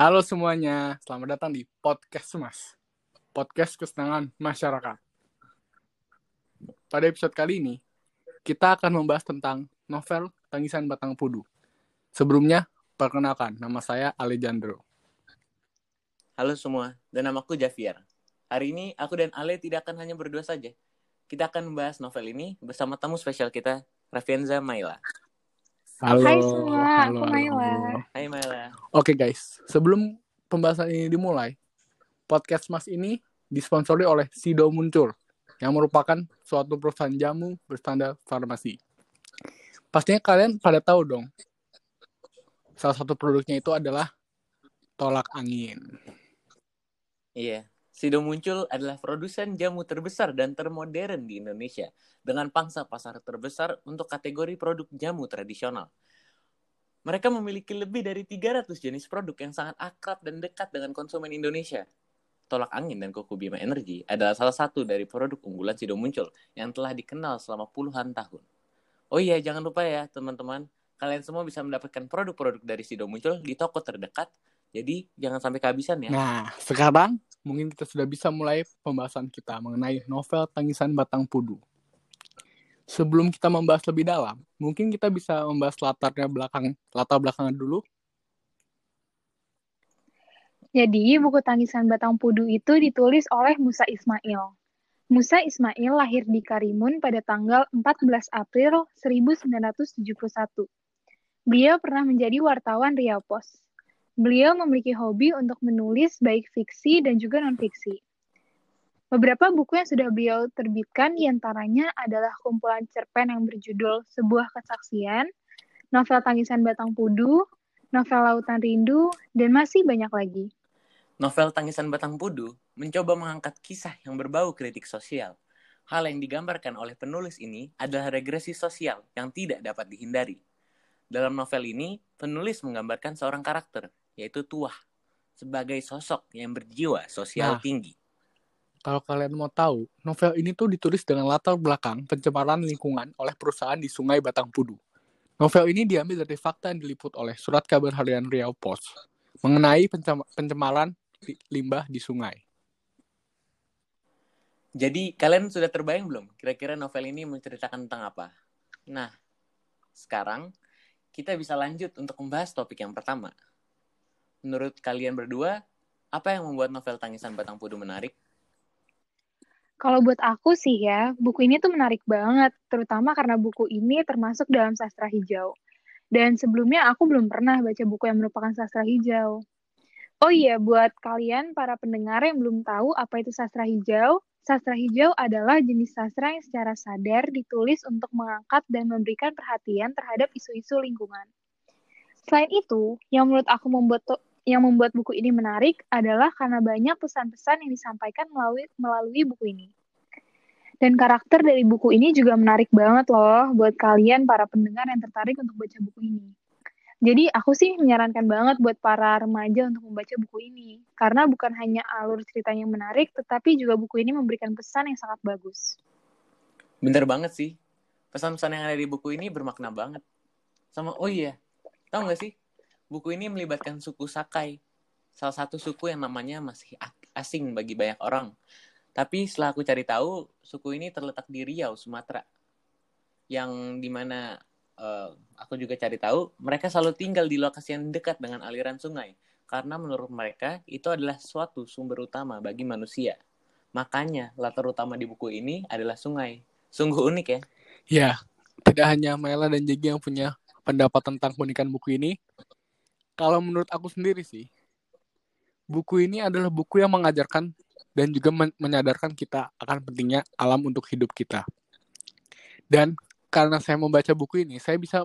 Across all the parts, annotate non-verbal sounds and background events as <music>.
Halo semuanya, selamat datang di Podcast Mas. Podcast kesenangan masyarakat. Pada episode kali ini, kita akan membahas tentang novel Tangisan Batang Pudu. Sebelumnya, perkenalkan, nama saya Alejandro. Halo semua, dan namaku Javier. Hari ini aku dan Ale tidak akan hanya berdua saja. Kita akan membahas novel ini bersama tamu spesial kita, Rafienza Maila. Halo. Hai semua, halo, aku Maila. halo. Hai Maila. Oke guys, sebelum pembahasan ini dimulai, podcast Mas ini disponsori oleh Sido Muncul, yang merupakan suatu perusahaan jamu berstandar farmasi. Pastinya kalian pada tahu dong, salah satu produknya itu adalah tolak angin. Iya, Sido Muncul adalah produsen jamu terbesar dan termodern di Indonesia dengan pangsa pasar terbesar untuk kategori produk jamu tradisional. Mereka memiliki lebih dari 300 jenis produk yang sangat akrab dan dekat dengan konsumen Indonesia. Tolak angin dan Koko Bima Energy adalah salah satu dari produk unggulan Sido Muncul yang telah dikenal selama puluhan tahun. Oh iya, jangan lupa ya teman-teman, kalian semua bisa mendapatkan produk-produk dari Sido Muncul di toko terdekat. Jadi jangan sampai kehabisan ya. Nah, sekarang mungkin kita sudah bisa mulai pembahasan kita mengenai novel Tangisan Batang Pudu. Sebelum kita membahas lebih dalam, mungkin kita bisa membahas latarnya belakang latar belakangnya dulu. Jadi, buku Tangisan Batang Pudu itu ditulis oleh Musa Ismail. Musa Ismail lahir di Karimun pada tanggal 14 April 1971. Beliau pernah menjadi wartawan Riau Pos. Beliau memiliki hobi untuk menulis baik fiksi dan juga non-fiksi. Beberapa buku yang sudah beliau terbitkan di antaranya adalah kumpulan cerpen yang berjudul Sebuah Kesaksian, novel Tangisan Batang Pudu, novel Lautan Rindu, dan masih banyak lagi. Novel Tangisan Batang Pudu mencoba mengangkat kisah yang berbau kritik sosial. Hal yang digambarkan oleh penulis ini adalah regresi sosial yang tidak dapat dihindari. Dalam novel ini, penulis menggambarkan seorang karakter, yaitu Tuah, sebagai sosok yang berjiwa sosial Nah. tinggi. Kalau kalian mau tahu, novel ini tuh ditulis dengan latar belakang pencemaran lingkungan oleh perusahaan di Sungai Batang Pudu. Novel ini diambil dari fakta yang diliput oleh surat kabar harian Riau Pos mengenai pencem- pencemaran li- limbah di sungai. Jadi, kalian sudah terbayang belum kira-kira novel ini menceritakan tentang apa? Nah, sekarang kita bisa lanjut untuk membahas topik yang pertama. Menurut kalian berdua, apa yang membuat novel Tangisan Batang Pudu menarik? Kalau buat aku sih ya, buku ini tuh menarik banget, terutama karena buku ini termasuk dalam sastra hijau. Dan sebelumnya aku belum pernah baca buku yang merupakan sastra hijau. Oh iya, buat kalian para pendengar yang belum tahu apa itu sastra hijau, sastra hijau adalah jenis sastra yang secara sadar ditulis untuk mengangkat dan memberikan perhatian terhadap isu-isu lingkungan. Selain itu, yang menurut aku membuat yang membuat buku ini menarik adalah karena banyak pesan-pesan yang disampaikan melalui melalui buku ini. Dan karakter dari buku ini juga menarik banget loh buat kalian para pendengar yang tertarik untuk baca buku ini. Jadi aku sih menyarankan banget buat para remaja untuk membaca buku ini. Karena bukan hanya alur ceritanya yang menarik, tetapi juga buku ini memberikan pesan yang sangat bagus. Bener banget sih. Pesan-pesan yang ada di buku ini bermakna banget. Sama, oh iya, tahu nggak sih? Buku ini melibatkan suku Sakai. Salah satu suku yang namanya masih asing bagi banyak orang. Tapi setelah aku cari tahu, suku ini terletak di Riau, Sumatera. Yang di mana eh, aku juga cari tahu, mereka selalu tinggal di lokasi yang dekat dengan aliran sungai. Karena menurut mereka, itu adalah suatu sumber utama bagi manusia. Makanya, latar utama di buku ini adalah sungai. Sungguh unik ya. Ya, tidak hanya Mela dan Jegi yang punya pendapat tentang keunikan buku ini. Kalau menurut aku sendiri sih, buku ini adalah buku yang mengajarkan dan juga men- menyadarkan kita akan pentingnya alam untuk hidup kita. Dan karena saya membaca buku ini, saya bisa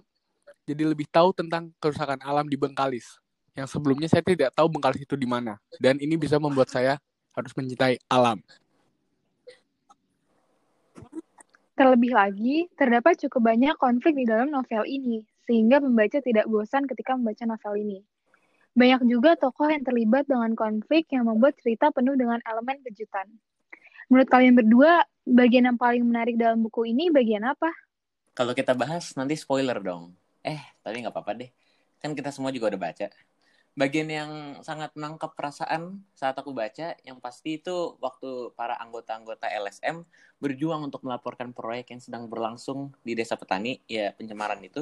jadi lebih tahu tentang kerusakan alam di Bengkalis. Yang sebelumnya saya tidak tahu Bengkalis itu di mana. Dan ini bisa membuat saya harus mencintai alam. Terlebih lagi, terdapat cukup banyak konflik di dalam novel ini, sehingga pembaca tidak bosan ketika membaca novel ini. Banyak juga tokoh yang terlibat dengan konflik yang membuat cerita penuh dengan elemen kejutan. Menurut kalian berdua, bagian yang paling menarik dalam buku ini bagian apa? Kalau kita bahas nanti spoiler dong. Eh, tapi nggak apa-apa deh. Kan kita semua juga udah baca. bagian yang sangat menangkap perasaan saat aku baca yang pasti itu waktu para anggota-anggota LSM berjuang untuk melaporkan proyek yang sedang berlangsung di desa petani ya pencemaran itu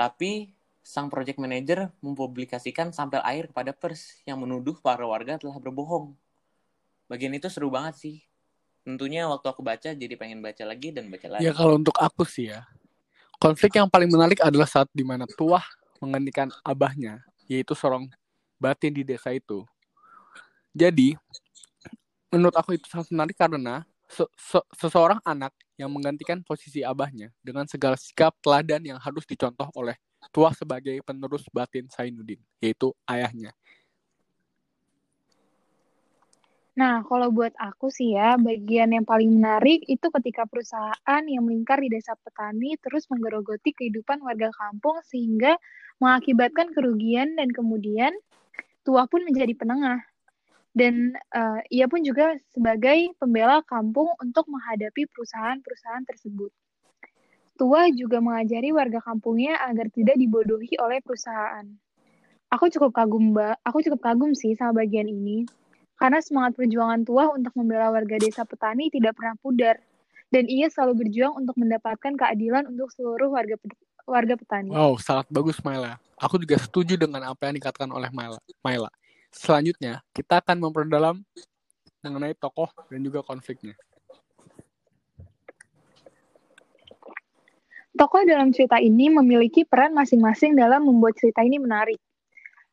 tapi sang project manager mempublikasikan sampel air kepada pers yang menuduh para warga telah berbohong. Bagian itu seru banget sih. Tentunya waktu aku baca jadi pengen baca lagi dan baca lagi. Ya kalau untuk aku sih ya, konflik yang paling menarik adalah saat di mana tuah menggantikan abahnya, yaitu seorang batin di desa itu. Jadi, menurut aku itu sangat menarik karena se- se- seseorang anak yang menggantikan posisi abahnya dengan segala sikap teladan yang harus dicontoh oleh tuah sebagai penerus batin Sainuddin, yaitu ayahnya. Nah, kalau buat aku sih ya, bagian yang paling menarik itu ketika perusahaan yang melingkar di desa petani terus menggerogoti kehidupan warga kampung sehingga mengakibatkan kerugian dan kemudian tua pun menjadi penengah. Dan eh, ia pun juga sebagai pembela kampung untuk menghadapi perusahaan-perusahaan tersebut. Tua juga mengajari warga kampungnya agar tidak dibodohi oleh perusahaan. Aku cukup kagum, Mbak. Aku cukup kagum sih sama bagian ini karena semangat perjuangan tua untuk membela warga desa petani tidak pernah pudar, dan ia selalu berjuang untuk mendapatkan keadilan untuk seluruh warga warga petani. Wow, sangat bagus Maila. Aku juga setuju dengan apa yang dikatakan oleh Maila. Maila. Selanjutnya, kita akan memperdalam mengenai tokoh dan juga konfliknya. Tokoh dalam cerita ini memiliki peran masing-masing dalam membuat cerita ini menarik.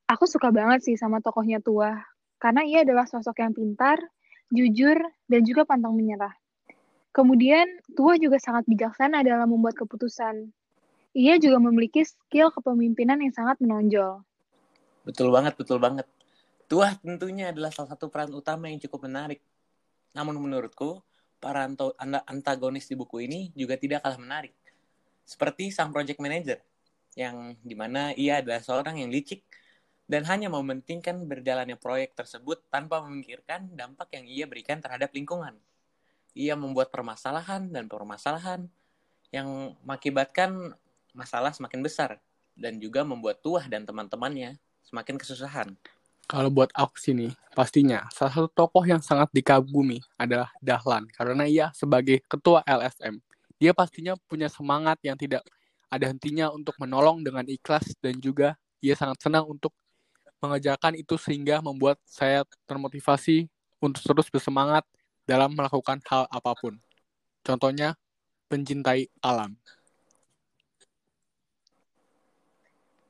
Aku suka banget sih sama tokohnya tua, karena ia adalah sosok yang pintar, jujur, dan juga pantang menyerah. Kemudian, Tua juga sangat bijaksana dalam membuat keputusan. Ia juga memiliki skill kepemimpinan yang sangat menonjol. Betul banget, betul banget. Tuah tentunya adalah salah satu peran utama yang cukup menarik. Namun menurutku, para antagonis di buku ini juga tidak kalah menarik. Seperti sang project manager, yang di mana ia adalah seorang yang licik dan hanya mementingkan berjalannya proyek tersebut tanpa memikirkan dampak yang ia berikan terhadap lingkungan. Ia membuat permasalahan dan permasalahan yang mengakibatkan masalah semakin besar dan juga membuat Tuah dan teman-temannya semakin kesusahan. Kalau buat aku sini, pastinya salah satu tokoh yang sangat dikagumi adalah Dahlan karena ia sebagai ketua LSM. Dia pastinya punya semangat yang tidak ada hentinya untuk menolong dengan ikhlas dan juga ia sangat senang untuk mengerjakan itu sehingga membuat saya termotivasi untuk terus bersemangat dalam melakukan hal apa pun. Contohnya, pencintai alam.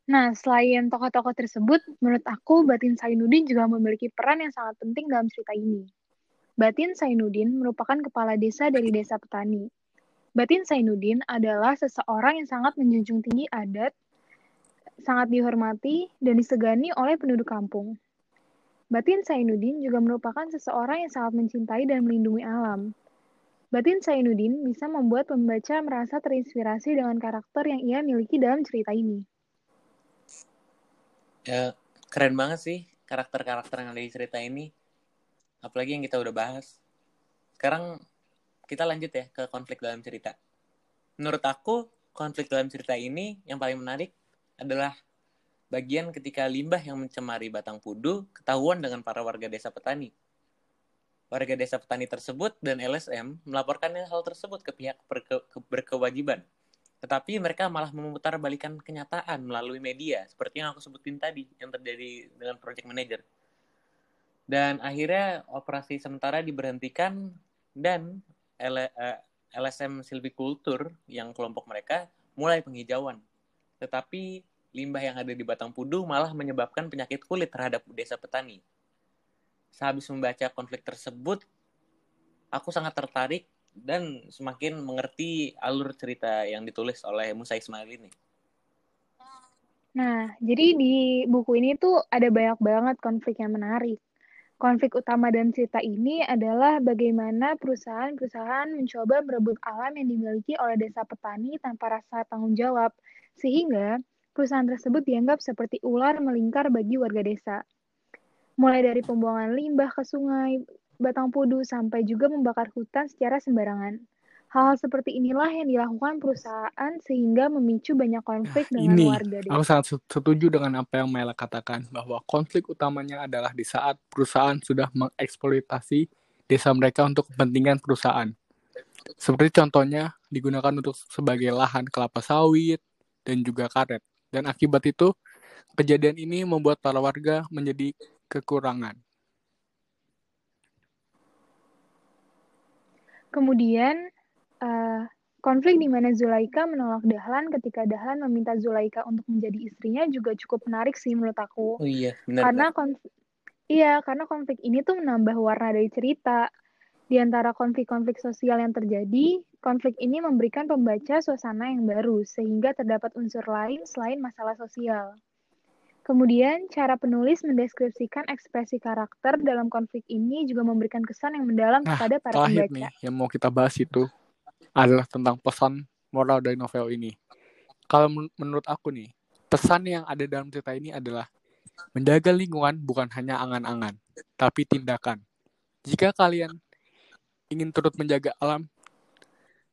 Nah, selain tokoh-tokoh tersebut, menurut aku Batin Sainuddin juga memiliki peran yang sangat penting dalam cerita ini. Batin Sainuddin merupakan kepala desa dari desa petani. Batin Sainuddin adalah seseorang yang sangat menjunjung tinggi adat, sangat dihormati dan disegani oleh penduduk kampung. Batin Sainuddin juga merupakan seseorang yang sangat mencintai dan melindungi alam. Batin Sainuddin bisa membuat pembaca merasa terinspirasi dengan karakter yang ia miliki dalam cerita ini. Ya, keren banget sih karakter-karakter yang ada di cerita ini. Apalagi yang kita udah bahas. Sekarang kita lanjut ya ke konflik dalam cerita. Menurut aku, konflik dalam cerita ini yang paling menarik adalah bagian ketika limbah yang mencemari batang pudu ketahuan dengan para warga desa petani. Warga desa petani tersebut dan LSM melaporkan hal tersebut ke pihak berke berkewajiban. Tetapi mereka malah memutar balikan kenyataan melalui media, seperti yang aku sebutin tadi, yang terjadi dengan project manager. Dan akhirnya operasi sementara diberhentikan dan LSM Silviculture yang kelompok mereka mulai penghijauan. Tetapi limbah yang ada di Batang Pudu malah menyebabkan penyakit kulit terhadap desa petani. Sehabis membaca konflik tersebut, aku sangat tertarik dan semakin mengerti alur cerita yang ditulis oleh Musa Ismail ini. Nah, jadi di buku ini tuh ada banyak banget konflik yang menarik. Konflik utama dalam cerita ini adalah bagaimana perusahaan-perusahaan mencoba merebut alam yang dimiliki oleh desa petani tanpa rasa tanggung jawab, sehingga perusahaan tersebut dianggap seperti ular melingkar bagi warga desa. Mulai dari pembuangan limbah ke sungai, batang pudu, sampai juga membakar hutan secara sembarangan. Hal seperti inilah yang dilakukan perusahaan sehingga memicu banyak konflik Nah, dengan ini warga aku sangat setuju dengan apa yang Mela katakan bahwa konflik utamanya adalah di saat perusahaan sudah mengeksploitasi desa mereka untuk kepentingan perusahaan. Seperti contohnya digunakan untuk sebagai lahan kelapa sawit dan juga karet. Dan akibat itu kejadian ini membuat para warga menjadi kekurangan. Kemudian uh, konflik di mana Zulaika menolak Dahlan ketika Dahlan meminta Zulaika untuk menjadi istrinya juga cukup menarik sih menurut aku. Oh iya, benar. Karena konflik, iya karena konflik ini tuh menambah warna dari cerita. Di antara konflik-konflik sosial yang terjadi, konflik ini memberikan pembaca suasana yang baru sehingga terdapat unsur lain selain masalah sosial. Kemudian, cara penulis mendeskripsikan ekspresi karakter dalam konflik ini juga memberikan kesan yang mendalam Nah, kepada para terakhir pembaca. nih yang mau kita bahas itu adalah tentang pesan moral dari novel ini. Kalau men- menurut aku nih, pesan yang ada dalam cerita ini adalah menjaga lingkungan bukan hanya angan-angan, tapi tindakan. Jika kalian ingin turut menjaga alam,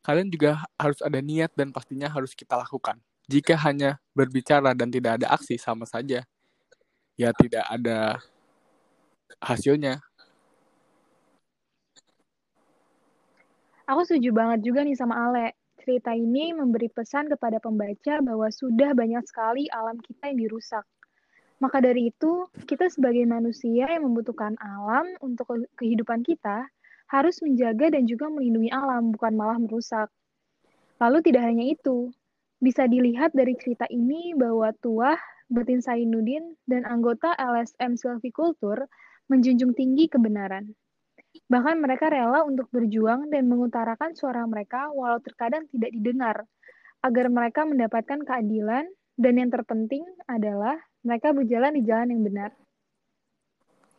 kalian juga harus ada niat dan pastinya harus kita lakukan. Jika hanya berbicara dan tidak ada aksi, sama saja. Ya tidak ada hasilnya. Aku setuju banget juga nih sama Ale. Cerita ini memberi pesan kepada pembaca bahwa sudah banyak sekali alam kita yang dirusak. Maka dari itu, kita sebagai manusia yang membutuhkan alam untuk ke- kehidupan kita harus menjaga dan juga melindungi alam, bukan malah merusak. Lalu tidak hanya itu, bisa dilihat dari cerita ini bahwa Tuah, Batin Sainuddin, dan anggota LSM Silviculture menjunjung tinggi kebenaran. Bahkan mereka rela untuk berjuang dan mengutarakan suara mereka walau terkadang tidak didengar, agar mereka mendapatkan keadilan, dan yang terpenting adalah mereka berjalan di jalan yang benar.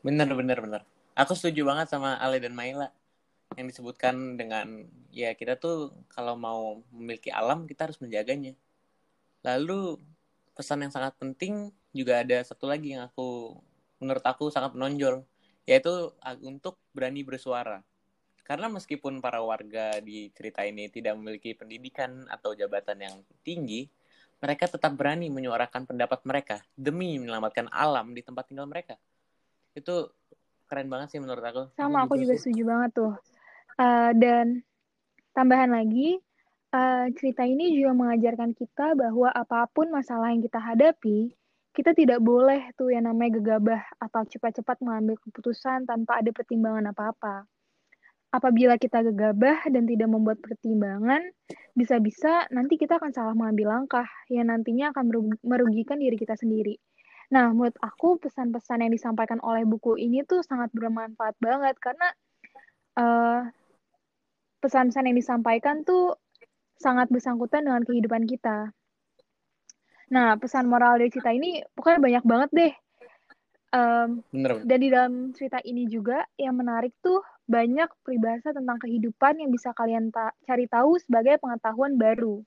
Bener, bener, bener. Aku setuju banget sama Ale dan Maila yang disebutkan dengan ya kita tuh kalau mau memiliki alam kita harus menjaganya. Lalu pesan yang sangat penting juga ada satu lagi yang aku menurut aku sangat menonjol yaitu untuk berani bersuara. Karena meskipun para warga di cerita ini tidak memiliki pendidikan atau jabatan yang tinggi, mereka tetap berani menyuarakan pendapat mereka demi menyelamatkan alam di tempat tinggal mereka. Itu keren banget sih menurut aku. Sama, aku juga setuju banget tuh. Uh, dan tambahan lagi, uh, cerita ini juga mengajarkan kita bahwa apa pun masalah yang kita hadapi, kita tidak boleh tuh yang namanya gegabah atau cepat-cepat mengambil keputusan tanpa ada pertimbangan apa-apa. Apabila kita gegabah dan tidak membuat pertimbangan, bisa-bisa nanti kita akan salah mengambil langkah yang nantinya akan meru- merugikan diri kita sendiri. Nah, menurut aku pesan-pesan yang disampaikan oleh buku ini tuh sangat bermanfaat banget karena uh, pesan-pesan yang disampaikan tuh sangat bersangkutan dengan kehidupan kita. Nah, pesan moral dari cerita ini pokoknya banyak banget deh. Um, Bener, dan di dalam cerita ini juga yang menarik tuh banyak peribahasa tentang kehidupan yang bisa kalian ta cari tahu sebagai pengetahuan baru.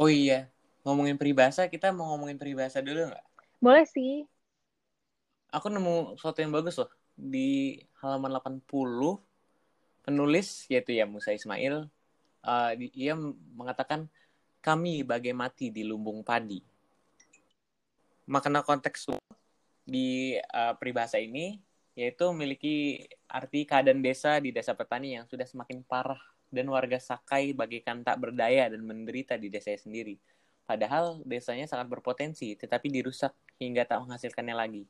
Oh iya, ngomongin peribahasa, kita mau ngomongin peribahasa dulu nggak? Boleh sih. Aku nemu sesuatu yang bagus loh. Di halaman 80, penulis, yaitu ya Musa Ismail, uh, ia mengatakan, kami bagai mati di lumbung padi. Makna konteks di uh, peribahasa ini, yaitu memiliki arti keadaan desa di desa petani yang sudah semakin parah dan warga Sakai bagaikan tak berdaya dan menderita di desanya sendiri. Padahal desanya sangat berpotensi, tetapi dirusak hingga tak menghasilkannya lagi.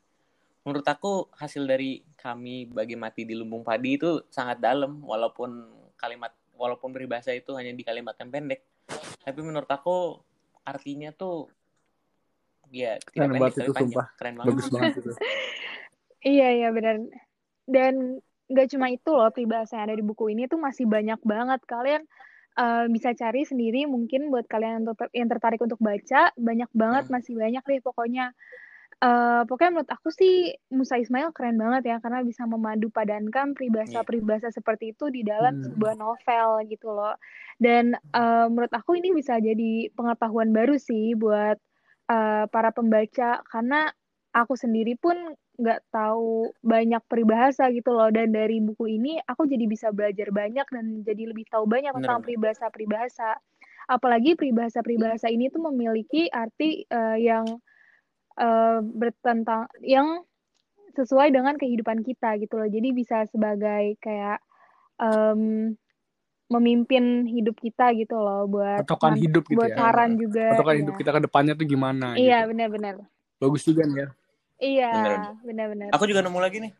Menurut aku hasil dari kami bagi mati di lumbung padi itu sangat dalam, walaupun kalimat walaupun peribahasa itu hanya di kalimat yang pendek. Tapi menurut aku artinya tuh ya tidak Keren banget itu, panjang. sumpah. Keren banget. Bagus banget itu. <laughs> Iya, iya benar. Dan nggak cuma itu loh peribahasa yang ada di buku ini tuh masih banyak banget. Kalian uh, bisa cari sendiri mungkin buat kalian yang, ter- yang tertarik untuk baca. Banyak banget, Hmm. masih banyak deh pokoknya. Uh, pokoknya menurut aku sih Musa Ismail keren banget ya karena bisa memadu padankan peribahasa-peribahasa seperti itu di dalam Hmm. sebuah novel gitu loh. Dan uh, menurut aku ini bisa jadi pengetahuan baru sih buat uh, para pembaca karena aku sendiri pun nggak tahu banyak peribahasa gitu loh dan dari buku ini aku jadi bisa belajar banyak dan jadi lebih tahu banyak tentang peribahasa-peribahasa apalagi peribahasa-peribahasa ini tuh memiliki arti eh, yang eh, bertentang yang sesuai dengan kehidupan kita gitu loh jadi bisa sebagai kayak em, memimpin hidup kita gitu loh buat patokan hidup gitu buat ya saran juga patokan iya. hidup kita ke depannya tuh gimana iya gitu benar-benar bagus juga nih ya iya benar-benar Aku juga nemu lagi nih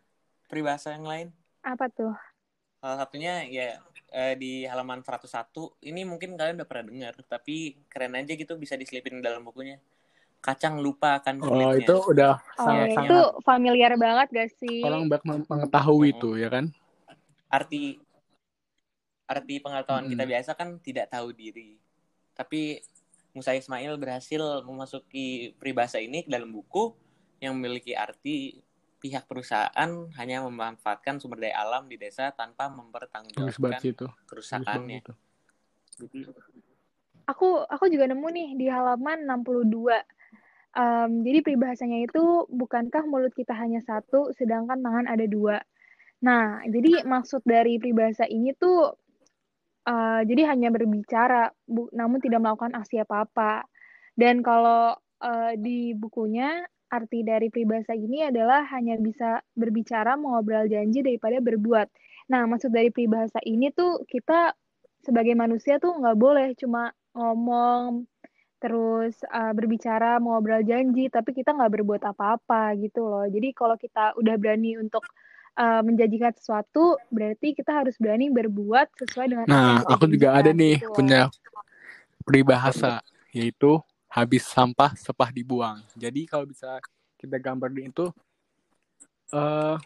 peribahasa yang lain. apa tuh Salah satunya ya eh, di halaman 101. Ini mungkin kalian udah pernah dengar, tapi keren aja gitu bisa diselipin dalam bukunya. Kacang lupa akan oh kulitnya. itu udah oh sangat ya, Iya, itu sangat familiar banget gak sih orang banyak meng- mengetahui Mm-mm. itu ya kan Arti arti pengetahuan kita Mm-mm. biasa kan tidak tahu diri. Tapi Musa Ismail berhasil memasuki peribahasa ini ke dalam buku yang memiliki arti pihak perusahaan hanya memanfaatkan sumber daya alam di desa tanpa mempertanggungjawabkan kerusakannya. itu Jadi, aku aku juga nemu nih di halaman 62 Em, jadi peribahasanya itu bukankah mulut kita hanya satu sedangkan tangan ada dua? Nah jadi maksud dari peribahasa ini tuh eh, jadi hanya berbicara bu- namun tidak melakukan aksi apa-apa. Dan kalau eh, di bukunya arti dari peribahasa ini adalah hanya bisa berbicara mengobrol janji daripada berbuat. Nah maksud dari peribahasa ini tuh kita sebagai manusia tuh nggak boleh cuma ngomong terus uh, berbicara ngobrol janji tapi kita nggak berbuat apa-apa gitu loh. Jadi kalau kita udah berani untuk uh, menjanjikan sesuatu berarti kita harus berani berbuat sesuai dengan nah aku juga ada nih gitu punya peribahasa yaitu habis sampah sepah dibuang. Jadi kalau bisa kita gambarin itu eh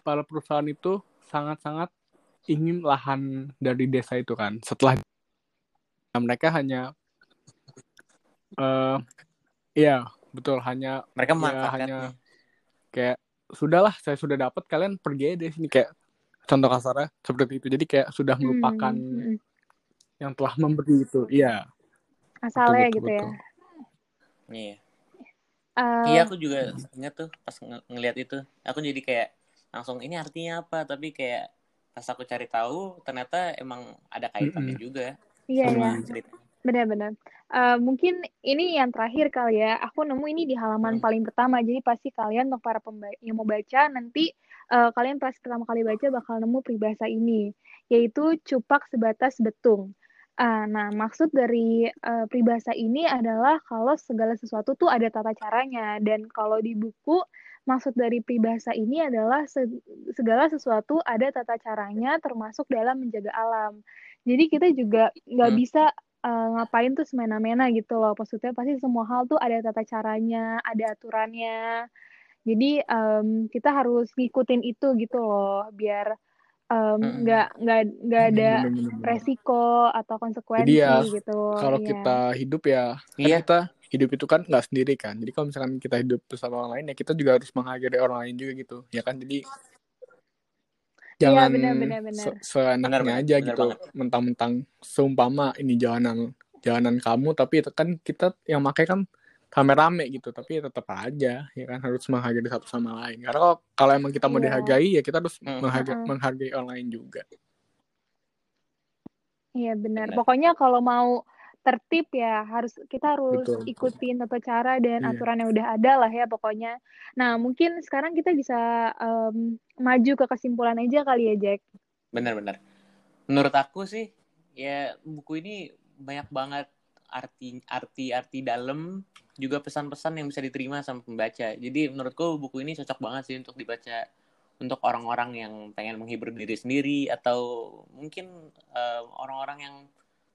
para perusahaan itu sangat-sangat ingin lahan dari desa itu kan. Setelah mereka hanya eh iya betul hanya mereka ya hanya kayak sudahlah saya sudah dapat kalian pergi aja dari sini kayak contoh kasarnya seperti itu jadi kayak sudah Hmm, melupakan hmm. yang telah memberi itu iya asalnya betul gitu ya betul Iya. Eh, Iya, aku juga ingat tuh pas ng- ngeliat itu. Aku jadi kayak langsung ini artinya apa? Tapi kayak pas aku cari tahu ternyata emang ada kaitannya Mm-mm. juga iya sama ya ceritanya. Benar-benar. Eh, mungkin ini yang terakhir kali ya. Aku nemu ini di halaman Hmm. paling pertama. Jadi pasti kalian untuk para pembaca yang mau baca nanti eh, kalian pas pertama kali baca bakal nemu peribahasa ini yaitu cupak sebatas betung. Ah, nah maksud dari eh, peribahasa ini adalah kalau segala sesuatu tuh ada tata caranya. Dan kalau di buku maksud dari peribahasa ini adalah se- segala sesuatu ada tata caranya termasuk dalam menjaga alam. Jadi kita juga nggak Hmm. bisa uh, ngapain tuh semena-mena gitu loh. Maksudnya pasti semua hal tuh ada tata caranya, ada aturannya. Jadi em, kita harus ngikutin itu gitu loh, biar em, Mm-mm. nggak nggak nggak ada bener bener bener resiko atau jadi konsekuensi ya gitu. kalau Iya. kita hidup ya kan Iya, kita hidup itu kan nggak sendiri kan jadi kalau misalkan kita hidup bersama orang lain ya kita juga harus menghargai orang lain juga gitu ya kan jadi Iya jangan se- seenaknya aja benar gitu mentang-mentang seumpama ini jalanan jalanan kamu tapi itu kan kita yang pakai kan rame-rame gitu tapi tetap aja ya kan harus menghargai satu sama lain karena kalau kalau emang kita mau Iya. dihargai ya kita harus Mm. menghargai, Heeh. menghargai orang lain juga Iya benar. Benar. Pokoknya kalau mau tertib ya harus kita harus betul ikutin tata cara dan iya aturan yang udah ada lah ya pokoknya. Nah mungkin sekarang kita bisa em, maju ke kesimpulan aja kali ya Jack. Benar-benar. Menurut aku sih, ya buku ini banyak banget arti arti arti dalam juga pesan-pesan yang bisa diterima sama pembaca. Jadi menurutku buku ini cocok banget sih untuk dibaca untuk orang-orang yang pengen menghibur diri sendiri atau mungkin eh, orang-orang yang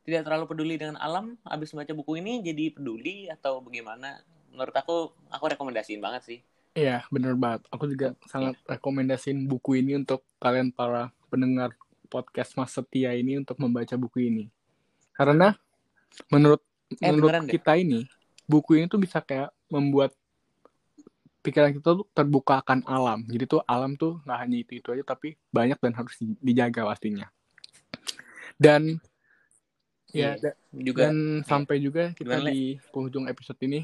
tidak terlalu peduli dengan alam habis membaca buku ini jadi peduli atau bagaimana. Menurut aku aku rekomendasiin banget sih. Iya, bener banget. Aku juga sangat rekomendasiin buku ini untuk kalian para pendengar podcast Mas Setia ini untuk membaca buku ini. Karena menurut Eh menurut beneran deh. kita ini, buku ini tuh bisa kayak membuat pikiran kita tuh terbuka akan alam. Jadi tuh alam tuh nggak hanya itu itu aja, tapi banyak dan harus di- dijaga pastinya. Dan Iya. da- Juga dan iya. sampai juga kita Gimana, di penghujung episode ini.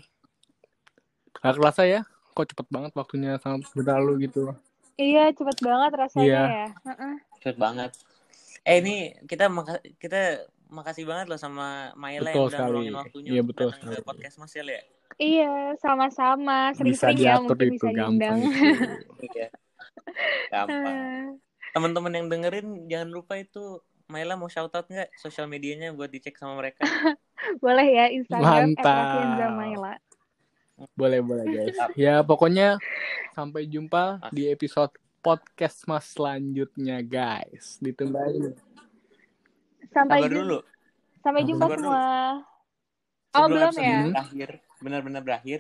Gak kerasa ya, kok cepet banget waktunya sangat berlalu gitu. Iya, cepet banget rasanya Iya. ya. Heeh. Cepet banget. Eh ini kita maka- kita makasih banget loh sama Maila Betul yang udah sekali. ngeluangin waktunya Iya, betul datang ke sekali. podcast Mas ya. Iya, sama-sama. Bisa Sering-sering ya diatur mungkin itu bisa gampang itu. Iya. Gampang. <laughs> Teman-teman yang dengerin jangan lupa itu Maila mau shout out nggak sosial medianya buat dicek sama mereka. <laughs> Boleh ya Instagram Mantap. @rafienzamaila. Boleh boleh <laughs> guys. Ya pokoknya sampai jumpa di episode podcast mas selanjutnya guys. Ditungguin. Sampai Sabar jumpa. dulu. Sampai jumpa Sabar dulu. semua. Oh, belum ya? berakhir, benar-benar berakhir.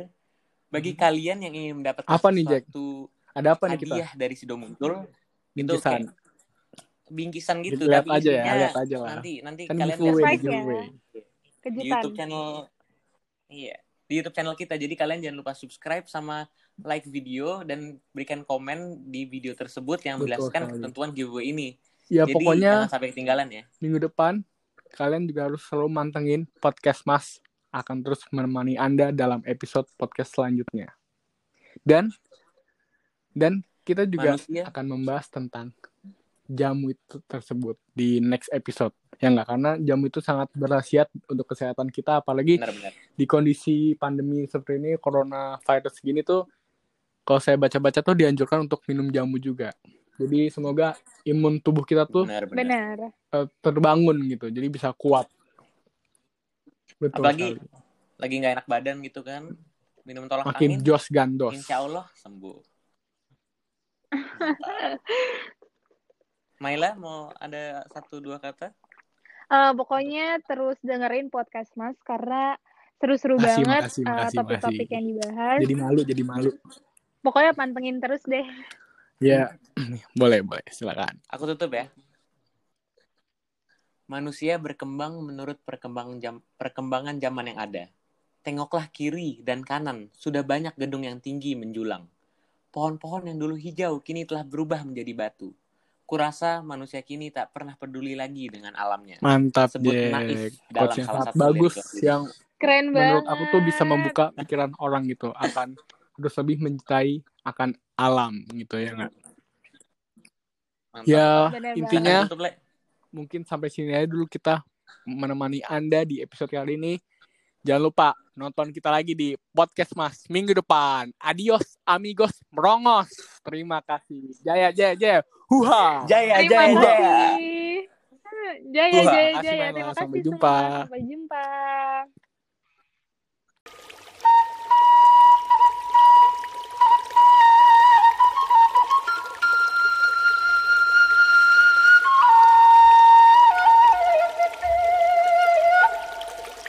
Bagi kalian yang ingin mendapatkan Apa nih, Jack? Ada apa nih kita? hadiah dari Sido Muncul, itu Bingkisan. Bingkisan gitu, Lihat tapi aja ya, lihat aja lah. nanti nanti Kan kalian Surprise ya. giveaway. di Kejutan. YouTube channel iya di YouTube channel kita jadi kalian jangan lupa subscribe sama like video dan berikan komen di video tersebut yang Betul menjelaskan sekali. ketentuan giveaway ini Ya jadi pokoknya jangan sampai ketinggalan ya minggu depan kalian juga harus selalu mantengin podcast Mas akan terus menemani Anda dalam episode podcast selanjutnya. Dan dan kita juga manusia akan membahas tentang jamu itu tersebut di next episode. Ya enggak karena jamu itu sangat berkhasiat untuk kesehatan kita apalagi benar-benar di kondisi pandemi seperti ini coronavirus gini tuh kalau saya baca-baca tuh dianjurkan untuk minum jamu juga. Jadi semoga imun tubuh kita tuh benar-benar Benar. eh, terbangun gitu. Jadi bisa kuat. Betul Apalagi sekali. lagi nggak enak badan gitu kan minum tolak Makin angin jos gandos. insya Allah sembuh <laughs> Maila mau ada satu dua kata Eh, pokoknya terus dengerin podcast Mas karena seru-seru banget makasih, eh, topik-topik makasih. yang dibahas. Jadi malu, jadi malu. Pokoknya pantengin terus deh. Ya, <clears throat> boleh, boleh. Silakan. Aku tutup ya. Manusia berkembang menurut perkembangan jam, perkembangan zaman yang ada. Tengoklah kiri dan kanan, sudah banyak gedung yang tinggi menjulang. Pohon-pohon yang dulu hijau kini telah berubah menjadi batu. Kurasa manusia kini tak pernah peduli lagi dengan alamnya. Mantap, Sebut Jack. naif dalam salah satu bagus yang Keren banget. menurut aku tuh bisa membuka pikiran orang gitu akan harus lebih mencintai akan alam gitu ya nggak? Mantap. Ya, Bener intinya mungkin sampai sini aja dulu kita menemani Anda di episode kali ini. Jangan lupa nonton kita lagi di podcast Mas minggu depan. Adios amigos merongos. Terima kasih. Jaya jaya jaya. Huha. Jaya, Terima jaya, jaya. kasih. Jaya, jaya, jaya. Maila. Terima Sampai kasih jumpa. semua. Sampai jumpa.